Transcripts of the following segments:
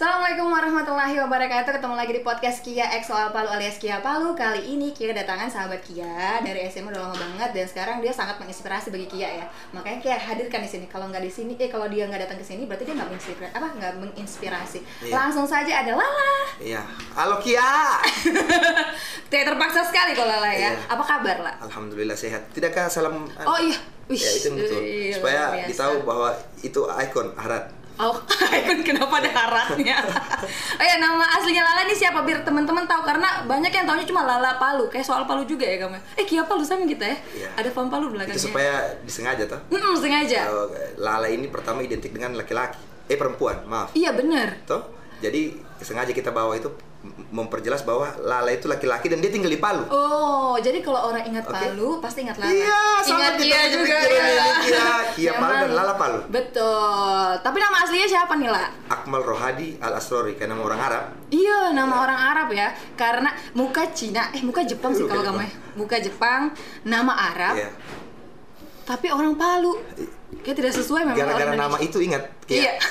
Assalamualaikum warahmatullahi wabarakatuh Ketemu lagi di podcast Kia X Soal Palu alias Kia Palu Kali ini Kia kedatangan sahabat Kia Dari SMA udah lama banget Dan sekarang dia sangat menginspirasi bagi Kia ya Makanya Kia hadirkan di sini Kalau nggak di sini, eh kalau dia nggak datang ke sini Berarti dia nggak menginspirasi Apa? Nggak menginspirasi Iya. Langsung saja ada Lala Iya. Halo Kia. Tidak terpaksa sekali kalau Lala ya Iya. Apa kabar lah? Alhamdulillah sehat. Tidakkah salam? Oh iya Wih, Ya itu betul. iya, Supaya biasa. ditahu bahwa itu ikon Harat. Oh, Icon kenapa ada haratnya? oh ya, nama aslinya Lala ini siapa? Biar teman-teman tahu karena banyak yang taunya cuma Lala Palu, kayak soal Palu juga ya kamu. Eh, Kia Palu sama kita ya? Iya. Ada pam Palu belakangnya. Itu supaya disengaja toh. Mm-mm, sengaja. Oh, Lala ini pertama identik dengan laki-laki. Eh perempuan, maaf. Iya bener. Toh. Jadi sengaja kita bawa itu memperjelas bahwa Lala itu laki-laki dan dia tinggal di Palu. Oh, jadi kalau orang ingat Oke. Palu pasti ingat Lala. Iya, sama ingat kita Kia juga ya. ini, Kia. Kia Palu dan Lala Palu. Betul. Tapi nama aslinya siapa nih, La? Akmal Rohadi Al Asrori karena nama orang Arab. Iya, nama orang Arab ya. Karena muka Cina, eh muka Jepang sih kalau kamu ya. Muka Jepang, nama Arab, Iya. tapi orang Palu. Kayak tidak sesuai memang Gara-gara nama itu ingat. Kia. Iya.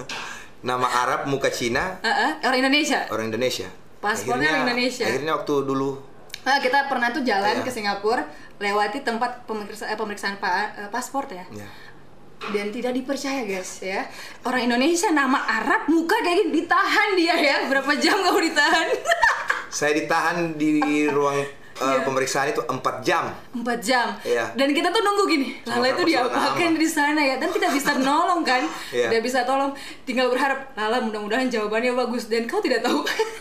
nama Arab muka Cina Heeh, orang Indonesia. orang Indonesia. Paspornya orang Indonesia. Akhirnya waktu dulu Nah, kita pernah tuh jalan Iya. ke Singapura lewati tempat pemeriksaan, pemeriksaan pa- eh, paspor ya. ya, Dan tidak dipercaya guys ya Orang Indonesia nama Arab muka kayak gini ditahan dia ya Berapa jam kamu ditahan? saya ditahan di ruang uh, Iya. pemeriksaan itu 4 jam. 4 jam Iya. Dan kita tuh nunggu gini Sama Lala itu persoalan diapakan di sana ya Dan tidak bisa nolong kan Iya. Tidak bisa tolong Tinggal berharap Lala mudah-mudahan jawabannya bagus Dan kau tidak tahu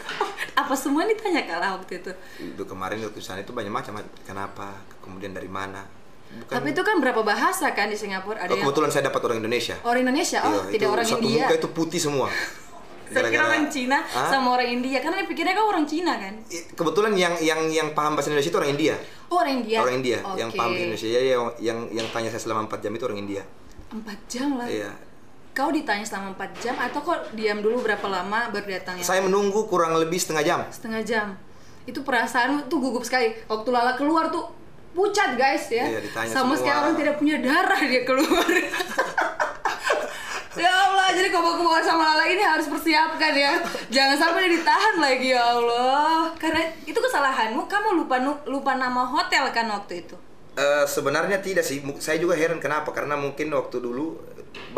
Apa semua ditanya Lala waktu itu Itu kemarin sana itu banyak macam kenapa, kemudian dari mana. Bukan Tapi itu kan berapa bahasa kan di Singapura Ada Oh, yang kebetulan saya dapat orang Indonesia. orang Indonesia Oh Iya, tidak itu orang satu India muka itu putih semua. Saya kira orang Cina Hah? sama orang India karena dia pikirnya kau orang Cina kan. Kebetulan yang yang yang paham bahasa Indonesia itu orang India. Oh, orang India. Orang India Oke. yang paham bahasa Indonesia. Yang, yang yang tanya saya selama 4 jam itu orang India. Empat jam lah. Iya. Kau ditanya selama 4 jam atau kok diam dulu berapa lama baru datang ya? Saya menunggu kurang lebih setengah jam. Setengah jam. Itu perasaan tuh gugup sekali. Waktu Lala keluar tuh pucat guys ya. Iya, ditanya sama sekali orang tidak punya darah dia keluar. Allah, jadi kalau keluar sama Lala ini harus persiapkan ya. Jangan sampai dia ditahan lagi ya Allah. Karena itu kesalahanmu, kamu lupa lupa nama hotel kan waktu itu. Eh, sebenarnya tidak sih. Saya juga heran kenapa? Karena mungkin waktu dulu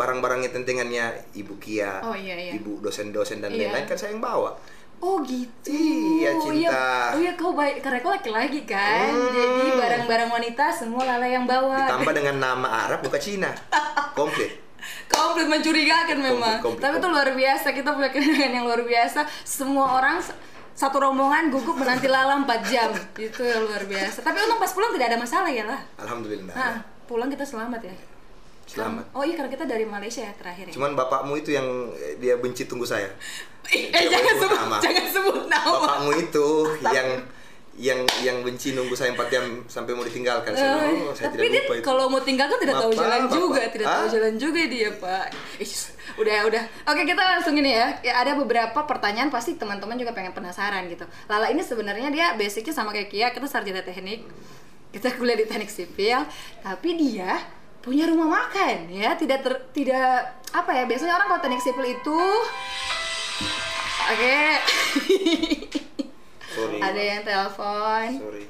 barang-barangnya tentengannya Ibu Kia, Oh, iya, iya. Ibu dosen-dosen dan Iya. lain-lain kan saya yang bawa. Oh gitu. Iya, cinta. Oh iya, kau baik karena kau laki-laki kan. Hmm. Jadi barang-barang wanita semua Lala yang bawa. Ditambah dengan nama Arab bukan Cina. Komplit. Komplit mencurigakan memang. komplit, Tapi itu komplit. luar biasa. Kita punya kenangan yang luar biasa. Semua orang satu rombongan gugup menanti Lala 4 jam. Itu yang luar biasa. Tapi untung pas pulang tidak ada masalah ya lah. Alhamdulillah. Nah, pulang kita selamat ya. Selamat. Oh iya karena kita dari Malaysia ya terakhir ya. Cuman bapakmu itu yang eh, dia benci tunggu saya. eh jangan sebut nama. jangan sebut nama. Bapakmu itu yang yang yang benci nunggu saya 4 jam sampai mau ditinggalkan. Saya, oh, saya tapi tidak dia itu. kalau mau tinggal kan tidak tahu Bapak, jalan bapak. juga, tidak tahu Hah? jalan juga dia pak. Udah udah. Oke kita langsung ini ya. ya. Ada beberapa pertanyaan pasti teman-teman juga pengen penasaran gitu. Lala ini sebenarnya dia basicnya sama kayak Kia, kita sarjana teknik, kita kuliah di teknik sipil, tapi dia punya rumah makan ya, tidak ter, tidak apa ya biasanya orang kalau teknik sipil itu Oke, Sorry. ada yang telepon. Sorry.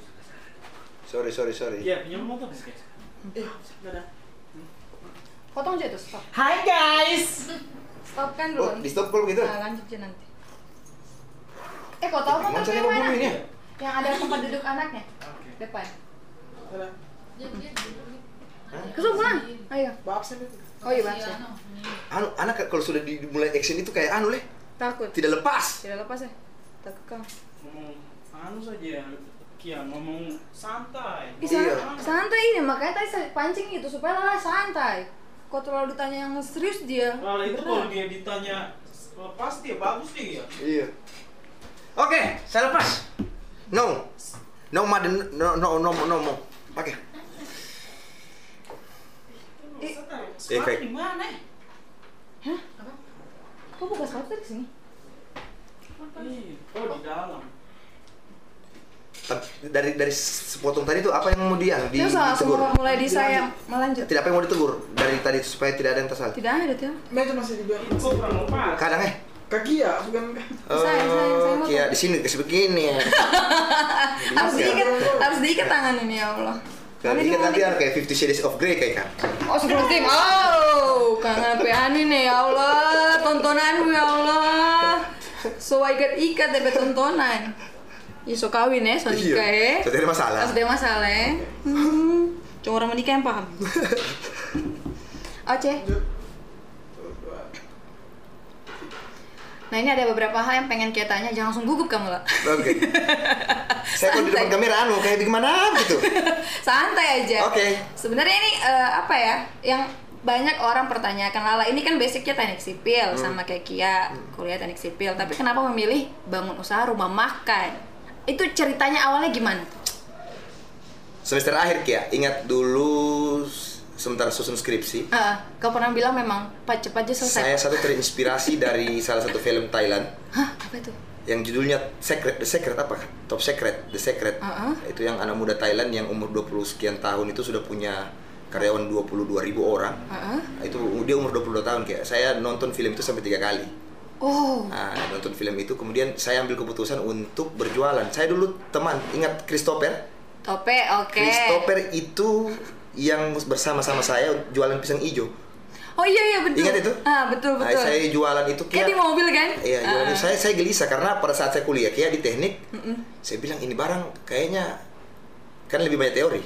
Sorry, sorry, sorry. Iya, pinjam motor. Eh, ada. Potong aja tuh, stop. Hai guys. Stop kan Oh, dulu. di stop kalau begitu? Nah, lanjut aja nanti. Eh, kau tahu motor yang mana? ngomongin ya? Yang ada tempat duduk anaknya. Oke. Depan. Ada. Kesel pulang. Ayo. Itu. Oh iya, Bang. Anu, anak kalau sudah dimulai action itu kayak anu leh, Takut. tidak lepas. Tidak lepas ya. Takut kau. Ngomong anu saja. Kia ngomong santai. Ih, Iya. san- santai ini makanya tadi saya pancing itu supaya Lala santai. Kok terlalu ditanya yang serius dia. Kalau itu kalau dia ditanya lepas dia bagus dia. Iya. Oke, saya lepas. No. No, Maden, no, no, no, no, no. Oke. Eh, Sekarang Efek. di mana? Hah? Apa? Kok buka sepatu tadi sini? Oh di dalam. Dari dari sepotong tadi tuh apa yang mau dia di, langsung ditegur? mulai di saya melanjut. Tidak apa yang mau ditegur dari tadi supaya tidak ada yang tersalah. Tidak ada tuh. Meja masih dibilang. Kadang eh. kaki ya, bukan Oh, Saya- saya- saya mau Kia di sini kasih begini ya. Harus ya. diikat, harus diikat tangan ini ya Allah. Mana diikat ini nanti kan kayak Fifty Shades of Grey kayak kan. Oh sebelum tim, oh kangen PA nih ya Allah, tontonanmu ya Allah. So ikat-ikat deh tontonan. Ya so kawin ya, so nikah ya. Ada masalah. Harus ada masalah ya. Hmm, cuma orang menikah yang paham. Oce. Nah ini ada beberapa hal yang pengen kita tanya, jangan langsung gugup kamu lah. Oke. Saya kalau di depan kamera anu kayak gimana gitu. Santai aja. Oke. Sebenarnya ini eh, apa ya? Yang banyak orang pertanyakan Lala ini kan basicnya teknik Hmm. sipil sama kayak Kia kuliah teknik sipil tapi kenapa memilih bangun usaha rumah makan itu ceritanya awalnya gimana Semester akhir Kia, ingat dulu sementara susun skripsi, Heeh, kau pernah bilang memang pak cepat aja selesai saya satu terinspirasi dari salah satu film Thailand hah apa itu yang judulnya Secret The Secret apa kan? Top Secret The Secret. Uh-uh. Itu yang anak muda Thailand yang umur 20 sekian tahun itu sudah punya karyawan 22 ribu orang. Heeh. Nah, Itu dia umur 22 tahun kayak. Saya nonton film itu sampai tiga kali. Oh Nah, nonton film itu kemudian saya ambil keputusan untuk berjualan. Saya dulu teman, ingat Christopher? tope oke Christopher itu yang bersama-sama saya jualan pisang hijau. oh iya iya betul Ingat itu? ah betul Nah, betul saya jualan itu kayak di mobil kan Iya, jualan Ah. itu. saya saya gelisah karena pada saat saya kuliah kayak di teknik, saya bilang ini barang kayaknya kan lebih banyak teori.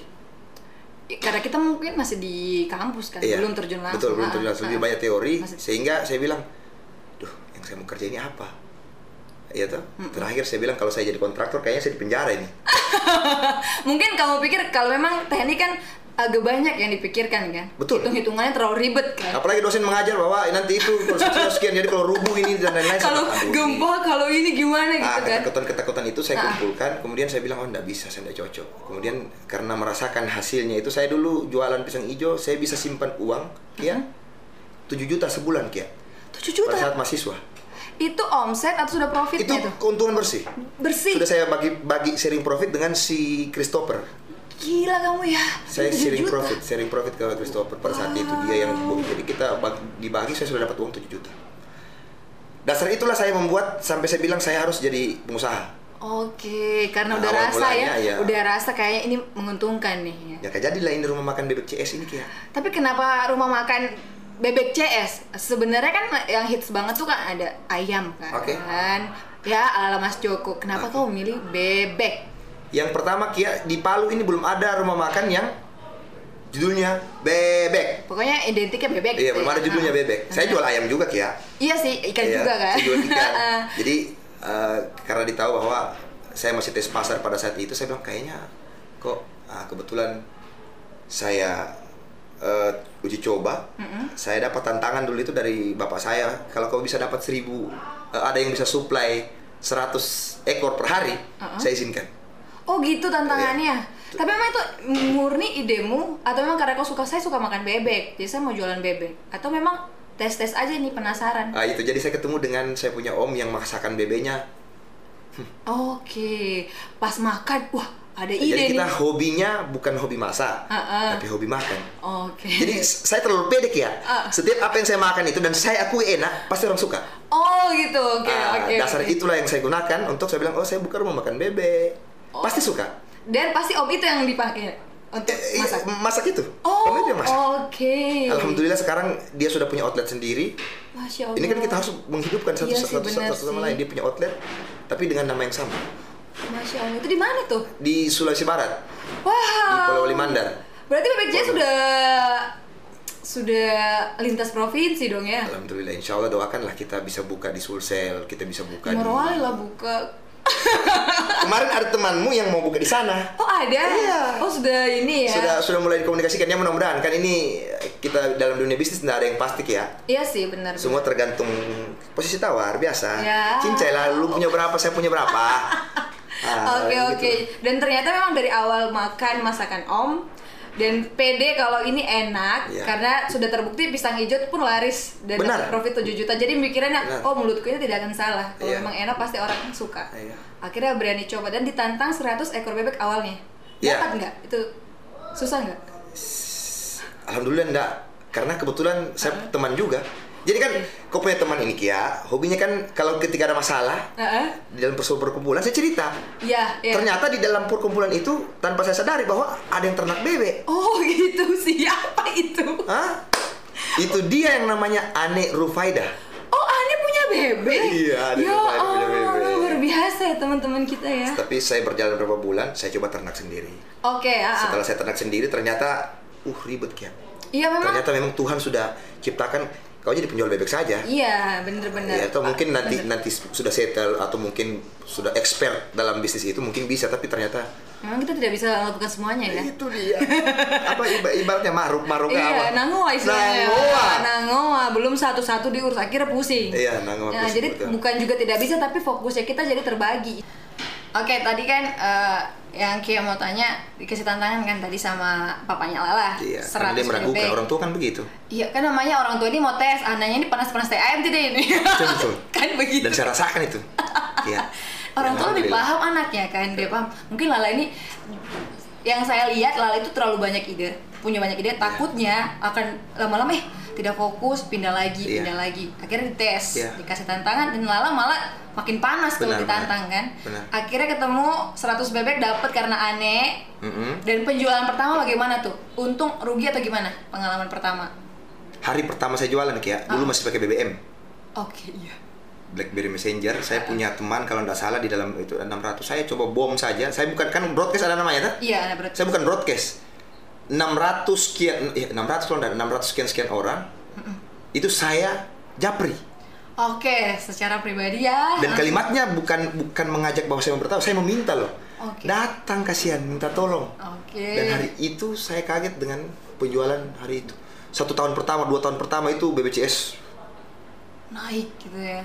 karena kita mungkin masih di kampus kan Iya, belum terjun langsung Betul, belum Ah, terjun langsung. ah. Lebih banyak teori, sehingga saya bilang, saya mau kerja ini apa? Iya tuh. Terakhir saya bilang kalau saya jadi kontraktor kayaknya saya di penjara ini. Mungkin kamu pikir kalau memang teknik kan agak banyak yang dipikirkan kan? Betul. Hitung-hitungannya terlalu ribet kan? Apalagi dosen mengajar bahwa nanti itu kalau sekian, jadi kalau rubuh ini dan lain-lain. Kalau bilang, "Aduh, gempa, kalau ini gimana ini." gitu Ah, kan? ketakutan-ketakutan itu saya Ah. kumpulkan, kemudian saya bilang oh enggak bisa, saya enggak cocok. Kemudian karena merasakan hasilnya itu saya dulu jualan pisang hijau, saya bisa simpan uang, ya, 7 juta sebulan, Kia. 7 juta? Pada saat mahasiswa. Itu omset atau sudah Itu profitnya tuh? keuntungan bersih. Bersih? Sudah saya bagi bagi sharing profit dengan si Christopher. Gila kamu ya? Saya 7 sharing juta. profit, sharing profit ke Christopher pada saat itu dia yang jadi kita bag- dibagi saya sudah dapat uang 7 juta. Dasar itulah saya membuat sampai saya bilang saya harus jadi pengusaha. Oke, karena Nah, udah rasa mulanya, ya, ya. udah rasa kayaknya ini menguntungkan nih. Ya kayak jadilah ini rumah makan bebek CS ini Kia. Tapi kenapa rumah makan bebek CS? Sebenarnya kan yang hits banget tuh kan ada ayam kan. Oke. Ya ala Mas Joko. Kenapa kau memilih bebek? Yang pertama Kia di Palu ini belum ada rumah makan yang judulnya bebek. Pokoknya identiknya bebek. Iya, gitu belum ya. ada judulnya Nah. bebek. Saya jual ayam juga Kia. Iya sih, ikan Iya, juga kan. Saya jual ikan. Jadi eh, karena ditahu bahwa saya masih tes pasar pada saat itu, saya bilang kayaknya kok ah, kebetulan saya eh, uji coba, saya dapat tantangan dulu itu dari bapak saya. Kalau kau bisa dapat seribu, eh, ada yang bisa supply 100 ekor per hari, Uh-uh. saya izinkan. Oh gitu tantangannya. Iya. Tapi memang itu murni idemu atau memang karena kau suka saya suka makan bebek, jadi saya mau jualan bebek. Atau memang tes-tes aja nih penasaran. Ah itu jadi saya ketemu dengan saya punya om yang masakan bebeknya. Oke, pas makan, wah ada ide jadi kita nih. hobinya bukan hobi masak, Uh-uh. tapi hobi makan. Oke. Jadi s- saya terlalu pede ya. Ah. Setiap apa yang saya makan itu dan saya akui enak, pasti orang suka. Oh gitu, oke Ah, oke. dasar oke. itulah yang saya gunakan untuk saya bilang, oh saya buka rumah makan bebek. Oh. Pasti suka. Dan pasti om itu yang dipakai untuk Eh, masak. masak itu. Oh, Om itu yang masak. oke. Alhamdulillah sekarang dia sudah punya outlet sendiri. Masya Allah. Ini kan kita harus menghidupkan satu Iya sih, satu, benar satu sama lain. Dia punya outlet, tapi dengan nama yang sama. Masya Allah. Itu di mana tuh? Di Sulawesi Barat, Wow. di Pulau Limandar. Berarti BPJS sudah sudah lintas provinsi dong ya? Alhamdulillah, insya Allah doakanlah kita bisa buka di Sulsel, kita bisa buka di... Lah buka. Kemarin ada temanmu yang mau buka di sana. Oh ada? Iya. Oh sudah ini ya? sudah sudah mulai dikomunikasikan ya mudah-mudahan kan ini kita dalam dunia bisnis tidak ada yang pasti ya Iya sih benar. semua tergantung posisi tawar biasa Ya. cincai lah lu punya berapa saya punya berapa Ah, Oke gitu. oke. Dan ternyata memang dari awal makan masakan Om dan pede kalau ini enak Iya. karena sudah terbukti pisang hijau pun laris dan Benar. dapat profit 7 juta jadi mikirnya Benar. oh mulutku ini tidak akan salah kalau Iya. memang enak pasti orang suka Iya. akhirnya berani coba dan ditantang 100 ekor bebek awalnya Iya. dapat nggak itu susah nggak Alhamdulillah enggak. Karena kebetulan saya teman juga. Jadi kan kau punya teman ini Kia, hobinya kan kalau ketika ada masalah Heeh. di dalam persu- perkumpulan saya cerita. Iya, iya. Ternyata di dalam perkumpulan itu tanpa saya sadari bahwa ada yang ternak bebek. Oh gitu siapa itu? Hah? Itu dia yang namanya Ane Rufaida. Oh Ane punya bebek? Iya, Ane ya punya bebek. luar biasa ya teman-teman kita ya. Tapi saya berjalan beberapa bulan, saya coba ternak sendiri. Oke, ah, ah. Setelah saya ternak sendiri, ternyata uh ribet Kia. Iya memang. Ternyata memang Tuhan sudah ciptakan kau jadi penjual bebek saja. Iya, bener-bener. Ya, atau Pak. mungkin nanti Bener. nanti sudah settle atau mungkin sudah expert dalam bisnis itu mungkin bisa tapi ternyata Memang kita tidak bisa melakukan semuanya ya. itu dia apa iba- ibaratnya maruk maruk Iya, apa nangoa istilahnya. Nangoa. Nangoa, belum satu-satu diurus, akhirnya pusing. Iya, nangoa Nah, pusing, jadi betul. bukan juga tidak bisa, tapi fokusnya kita jadi terbagi. Oke, tadi kan eh, yang Kia mau tanya dikasih tantangan kan tadi sama papanya Lala. iya karena dia 100 meragukan bebek. orang tua kan begitu Iya, kan namanya orang tua ini mau tes, anaknya ini panas-panas teh ayam tidak ini. Betul, betul. kan begitu. dan saya rasakan itu iya orang tua lebih paham anaknya kan dia paham mungkin Lala ini yang saya lihat Lala itu terlalu banyak ide punya banyak ide takutnya akan lama-lama eh tidak fokus pindah lagi Iya. pindah lagi akhirnya dites Iya. dikasih tantangan dan Lala malah makin panas kalau ditantang benar. kan Benar. akhirnya ketemu 100 bebek dapat karena aneh Mm-mm. dan penjualan pertama bagaimana tuh untung rugi atau gimana pengalaman pertama hari pertama saya jualan Kia dulu Ah. masih pakai BBM oke iya BlackBerry Messenger saya punya teman kalau tidak salah di dalam itu 600 saya coba bom saja. Saya bukan kan broadcast ada namanya kan iya ada berarti saya bukan broadcast. 600 sekian ya 600 kalau enggak 600 sekian sekian orang itu saya japri. Oke secara pribadi ya. Dan kalimatnya bukan bukan mengajak bahwa saya mau bertahu saya meminta loh. Oke. datang kasihan minta tolong. Oke. Dan hari itu saya kaget dengan penjualan hari itu. Satu tahun pertama dua tahun pertama itu BBCS naik gitu ya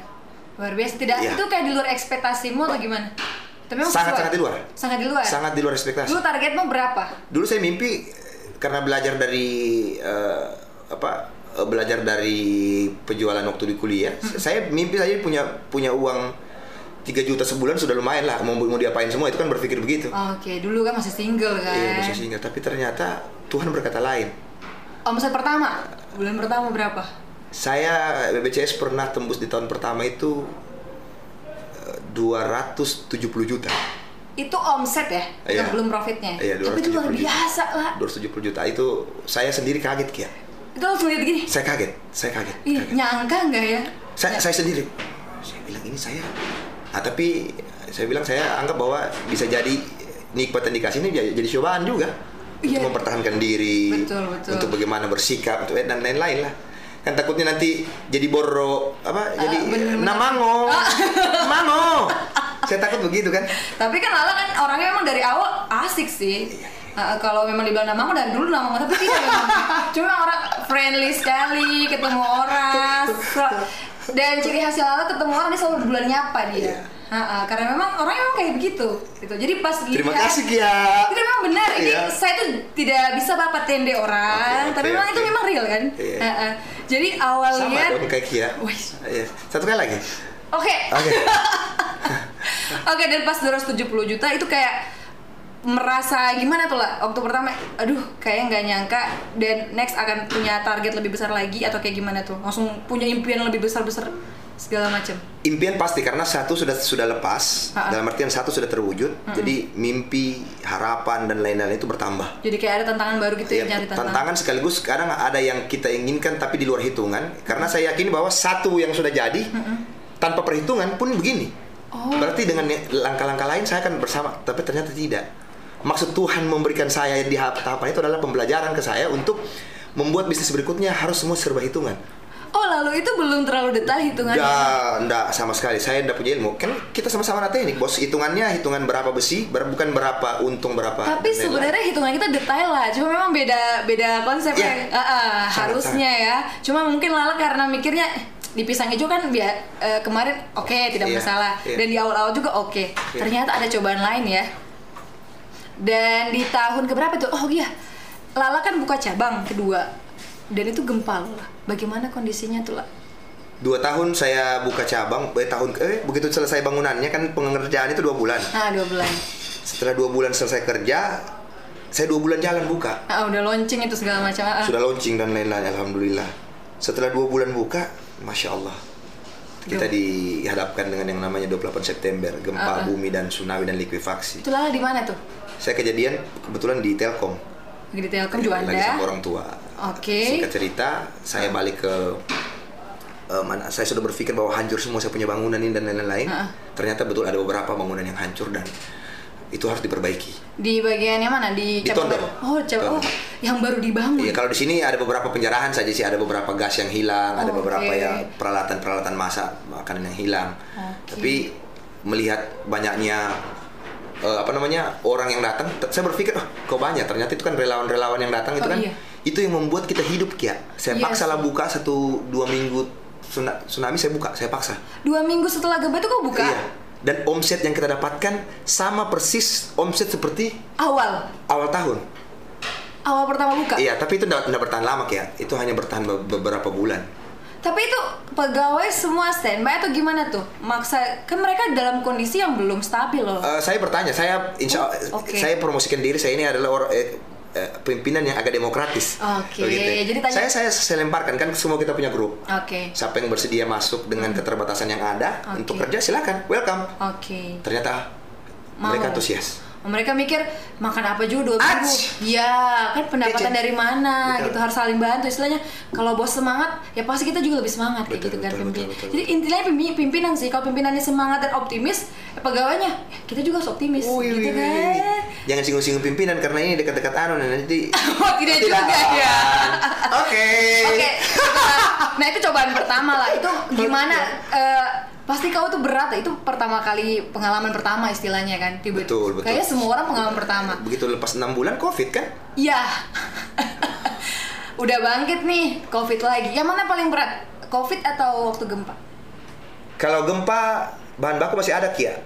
luar biasa. Tidak Iya. itu kayak di luar ekspektasimu atau gimana? Tapi memang sangat sangat di luar. Sangat di luar? Sangat di luar ekspektasi. Dulu targetmu berapa? Dulu saya mimpi eh, karena belajar dari eh, apa eh, belajar dari penjualan waktu di kuliah saya mimpi saya punya punya uang 3 juta sebulan sudah lumayan lah. Mau mau diapain semua itu kan berpikir begitu. Oke dulu kan masih single kan? Iya, bisa singgah. Tapi ternyata Tuhan berkata lain. omset pertama? Bulan pertama berapa Saya BBCS pernah tembus di tahun pertama itu eh, 270 juta. itu omset ya Iya. Belum profitnya Iya, tapi itu luar 270 juta. biasa lah 270 juta itu saya sendiri kaget Kia. itu langsung lihat gini Saya kaget, saya kaget. Ih, kaget. nyangka nggak ya Saya, saya sendiri. Saya bilang ini saya. Ah, tapi saya bilang saya anggap bahwa bisa jadi nikmat yang dikasih ini jadi, jadi cobaan juga Iya. untuk mempertahankan diri, Betul, betul. untuk bagaimana bersikap, untuk dan lain-lain lah. Kan takutnya nanti jadi boro apa? jadi Ah, bener-bener. namango, mango. Saya takut begitu kan. Tapi kan Lala kan orangnya memang dari awal asik sih. Uh, kalau memang dibilang nama aku dari dulu nama tapi tidak memang. Cuma orang friendly sekali, ketemu orang. So- dan ciri khas Lala ketemu orang dia selalu bulan nyapa dia. Iya. Uh, uh, karena memang orangnya memang kayak begitu. Gitu. Jadi pas Terima lihat- kasih Kia. Itu memang benar. Ini saya tuh tidak bisa bapak tende orang, Oke, tapi oke, memang itu oke. memang real kan. Iya. Uh, uh. Jadi awal Sama dong kayak Kia. Iya. Satu kali lagi. Oke. Oke. Oke, dan pas 270 juta itu kayak merasa gimana tuh lah waktu pertama aduh kayak nggak nyangka dan next akan punya target lebih besar lagi atau kayak gimana tuh langsung punya impian lebih besar besar segala macam Impian pasti karena satu sudah sudah lepas, Ha-ha. dalam artian satu sudah terwujud. Jadi mimpi, harapan dan lain-lain itu bertambah. jadi kayak ada tantangan baru gitu ya nyari tantangan, tantangan sekaligus kadang ada yang kita inginkan tapi di luar hitungan karena saya yakin bahwa satu yang sudah jadi tanpa perhitungan pun begini Oh. berarti dengan langkah-langkah lain saya akan bersama tapi ternyata tidak maksud Tuhan memberikan saya di tahap- tahapan itu adalah pembelajaran ke saya untuk membuat bisnis berikutnya harus semua serba hitungan oh lalu itu belum terlalu detail hitungannya? Nggak, nggak sama sekali. Saya nggak punya ilmu. Kan kita sama-sama teknik, bos. Hitungannya hitungan berapa besi, ber- bukan berapa untung berapa. tapi sebenarnya hitungan kita detail lah. Cuma memang beda beda konsepnya Iya. Ah, ah, Sangat, harusnya ya. Cuma mungkin Lala karena mikirnya "Eh, di pisang hijau kan biar eh, kemarin oke tidak Iya, masalah iya. dan di awal-awal juga oke. Ternyata ada cobaan lain ya. Dan di tahun keberapa tuh? Oh iya. Lala kan buka cabang kedua dan itu gempa loh. Bagaimana kondisinya tuh lah? Dua tahun saya buka cabang, eh, tahun eh begitu selesai bangunannya kan pengerjaan itu dua bulan. Ah dua bulan. Setelah dua bulan selesai kerja, saya dua bulan jalan buka. Ah udah launching itu segala macam. Ah. Sudah launching dan lain-lain, alhamdulillah. Setelah dua bulan buka, masya Allah, kita Duh. dihadapkan dengan yang namanya 28 September, gempa Ah, ah. bumi dan tsunami dan likuifaksi. Itu Lala di mana tuh? Saya kejadian kebetulan di Telkom, di Telkom Juanda. lagi sama orang tua. Oke. Singkat cerita, saya balik ke eh, mana? Saya sudah berpikir bahwa hancur semua saya punya bangunan ini dan lain-lain. Ah, ah. Ternyata betul ada beberapa bangunan yang hancur dan itu harus diperbaiki. Di bagian yang mana? Di, Di baru? Oh, cabang. Oh, yang baru dibangun. Iya, kalau di sini ada beberapa penjarahan saja sih, ada beberapa gas yang hilang, ada Oh, beberapa oke. ya peralatan-peralatan masak makanan yang hilang. Oke. Tapi melihat banyaknya eh, apa namanya orang yang datang, saya berpikir, oh, kok banyak. Ternyata itu kan relawan-relawan yang datang itu Oh, kan, iya. Itu yang membuat kita hidup ya. Saya Iya paksa lah buka satu dua minggu tsuna- tsunami saya buka, saya paksa. Dua minggu setelah gempa itu kok buka? Iya. Dan omset yang kita dapatkan sama persis omset seperti Awal. awal tahun. Awal pertama buka. Iya, tapi itu tidak bertahan lama ya. Itu hanya bertahan be- beberapa bulan. Tapi itu pegawai semua standby atau gimana tuh? Maksa kan mereka dalam kondisi yang belum stabil loh. Eh, saya bertanya, saya insya Oh, oke. saya promosikan diri saya ini adalah orang eh, eh, pimpinan yang agak demokratis. Oke, Begitu. jadi tanya- saya, saya saya lemparkan kan semua kita punya grup. Oke. Siapa yang bersedia masuk dengan keterbatasan yang ada Oke. untuk kerja silakan, welcome. Oke. Ternyata Mau. mereka antusias. Mereka mikir makan apa juga dua minggu. Ach! Ya, kan pendapatan Kece. dari mana Betul. gitu harus saling bantu. Istilahnya kalau bos semangat, ya pasti kita juga lebih semangat kayak Betul, gitu kan pimpinan. betul, Jadi intinya pimpi- pimpinan sih kalau pimpinannya semangat dan optimis, ya pegawainya ya kita juga harus optimis Wih, gitu kan. Jangan singgung-singgung pimpinan karena ini dekat-dekat anu nanti. Oh, tidak juga ya. Oke. Oke, nah itu cobaan pertama lah. Itu gimana? eh, pasti kau tuh berat. Itu pertama kali pengalaman pertama istilahnya kan. Tiba Betul, betul. Kayaknya semua orang pengalaman pertama. Begitu lepas enam bulan covid kan? Iya. Udah bangkit nih, covid lagi. Yang mana paling berat? Covid atau waktu gempa? Kalau gempa bahan baku masih ada Kia.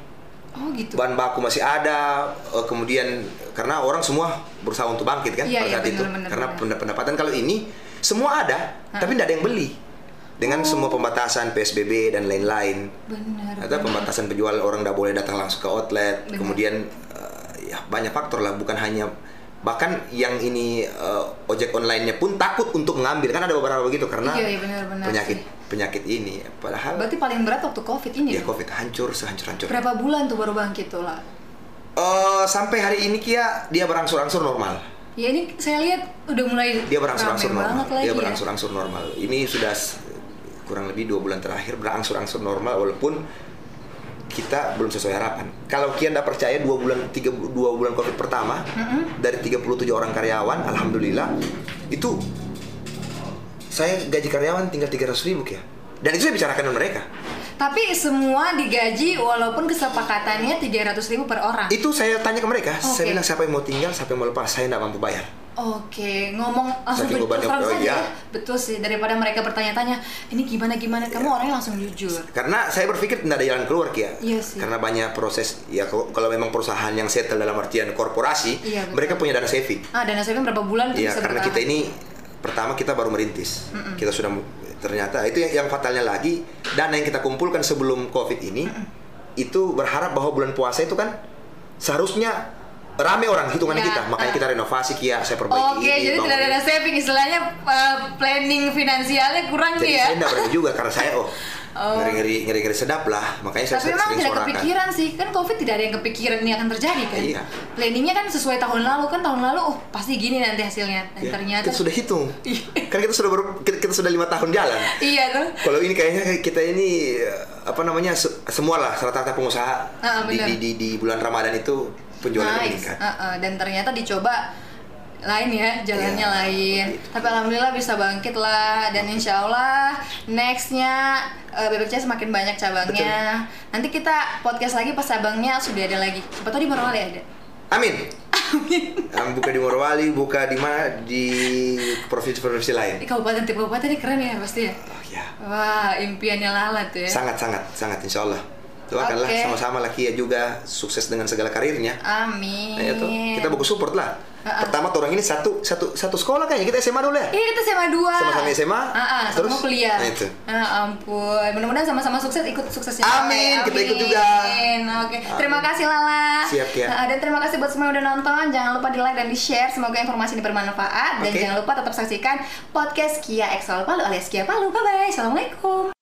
Oh gitu. bahan baku masih ada eh, kemudian karena orang semua berusaha untuk bangkit kan Iya, pada iya, saat itu benar, benar, karena penda- pendapatan kalau ini semua ada Hah? tapi tidak ada yang beli dengan semua pembatasan psbb dan lain-lain Benar. ada pembatasan penjual orang tidak boleh datang langsung ke outlet Benar. kemudian eh, ya banyak faktor lah bukan hanya bahkan yang ini eh, ojek online-nya pun takut untuk mengambil kan ada beberapa begitu karena Iya, iya, benar-benar penyakit sih. penyakit ini padahal Berarti paling berat waktu covid ini. ya covid hancur sehancur hancur Berapa bulan tuh baru bangkit tuh lah? Eh, sampai hari ini Kia dia berangsur-angsur normal. Ya ini saya lihat udah mulai Dia berangsur-angsur normal. Dia ya. berangsur-angsur normal. Ini sudah kurang lebih dua bulan terakhir berangsur-angsur normal walaupun kita belum sesuai harapan. Kalau Kian tidak percaya dua bulan tiga dua bulan covid pertama dari 37 orang karyawan, alhamdulillah itu saya gaji karyawan tinggal 300 ribu ya. Dan itu saya bicarakan dengan mereka. Tapi semua digaji walaupun kesepakatannya 300 ribu per orang. Itu saya tanya ke mereka. Saya Oke. bilang siapa yang mau tinggal, siapa yang mau lepas. Saya tidak mampu bayar. Oke, ngomong langsung Saking terus terang saja ya. Betul sih, daripada mereka bertanya-tanya, ini gimana gimana, kamu orangnya langsung jujur. Karena saya berpikir tidak ada jalan keluar Kia. Iya sih. Karena banyak proses ya kalau kalau memang perusahaan yang settle dalam artian korporasi, Iya, betul. mereka punya dana saving. Ah, dana saving berapa bulan Iya, karena bertahan? kita ini pertama kita baru merintis. Kita sudah ternyata itu yang, yang fatalnya lagi dana yang kita kumpulkan sebelum Covid ini itu berharap bahwa bulan puasa itu kan seharusnya rame orang hitungannya Ya, kita. Makanya kita renovasi Kia, saya perbaiki Oke, ini. jadi tidak ada saving, istilahnya uh, planning finansialnya kurang Jadi nih ya. saya tidak berani juga karena saya oh, Oh. ngeri-ngeri ngeri-ngeri sedap lah. Makanya saya Tapi memang tidak suarakan. kepikiran sih, kan COVID tidak ada yang kepikiran ini akan terjadi kan? Iya. Planningnya kan sesuai tahun lalu kan tahun lalu, oh pasti gini nanti hasilnya. Dan Ya, ternyata kita sudah hitung. Iya. kan kita sudah baru kita, kita sudah lima tahun jalan. iya tuh. Kalau ini kayaknya kita ini apa namanya se- semua lah rata-rata pengusaha Ah, di, di, di, di bulan Ramadan itu penjualan nice. meningkat. Uh-uh. Dan ternyata dicoba lain ya, jalannya Iya. lain. Tapi alhamdulillah bisa bangkit lah dan insya Allah nextnya uh, Bebek Cahaya semakin banyak cabangnya. Nanti kita podcast lagi pas cabangnya sudah ada lagi. Siapa tahu di Morowali ada. Amin. Amin. buka di Morowali, buka di mana di provinsi-provinsi lain. Di kabupaten tiap kabupaten ini keren ya pasti ya. Oh ya. Wah, impiannya Lala tuh ya. Sangat sangat sangat insya Allah. Doakanlah Oke. sama-sama lah Kia juga sukses dengan segala karirnya. Amin. Nah, itu kita bagus support lah. Ha-ha. Pertama orang ini satu satu satu sekolah kayaknya kita SMA dulu ya. Iya kita SMA 2 Sama-sama SMA, terus terus? kuliah Nah, itu. Ah, ampun Mudah-mudahan sama-sama sukses Ikut suksesnya Amin, Lala. kita ikut juga. Amin Oke Terima kasih Lala Siap, Kia. Ah, Dan terima kasih buat semua yang udah nonton Jangan lupa di like dan di share Semoga informasi ini bermanfaat Dan Oke. jangan lupa tetap saksikan Podcast Kia Excel Palu alias Kia Palu Bye-bye Assalamualaikum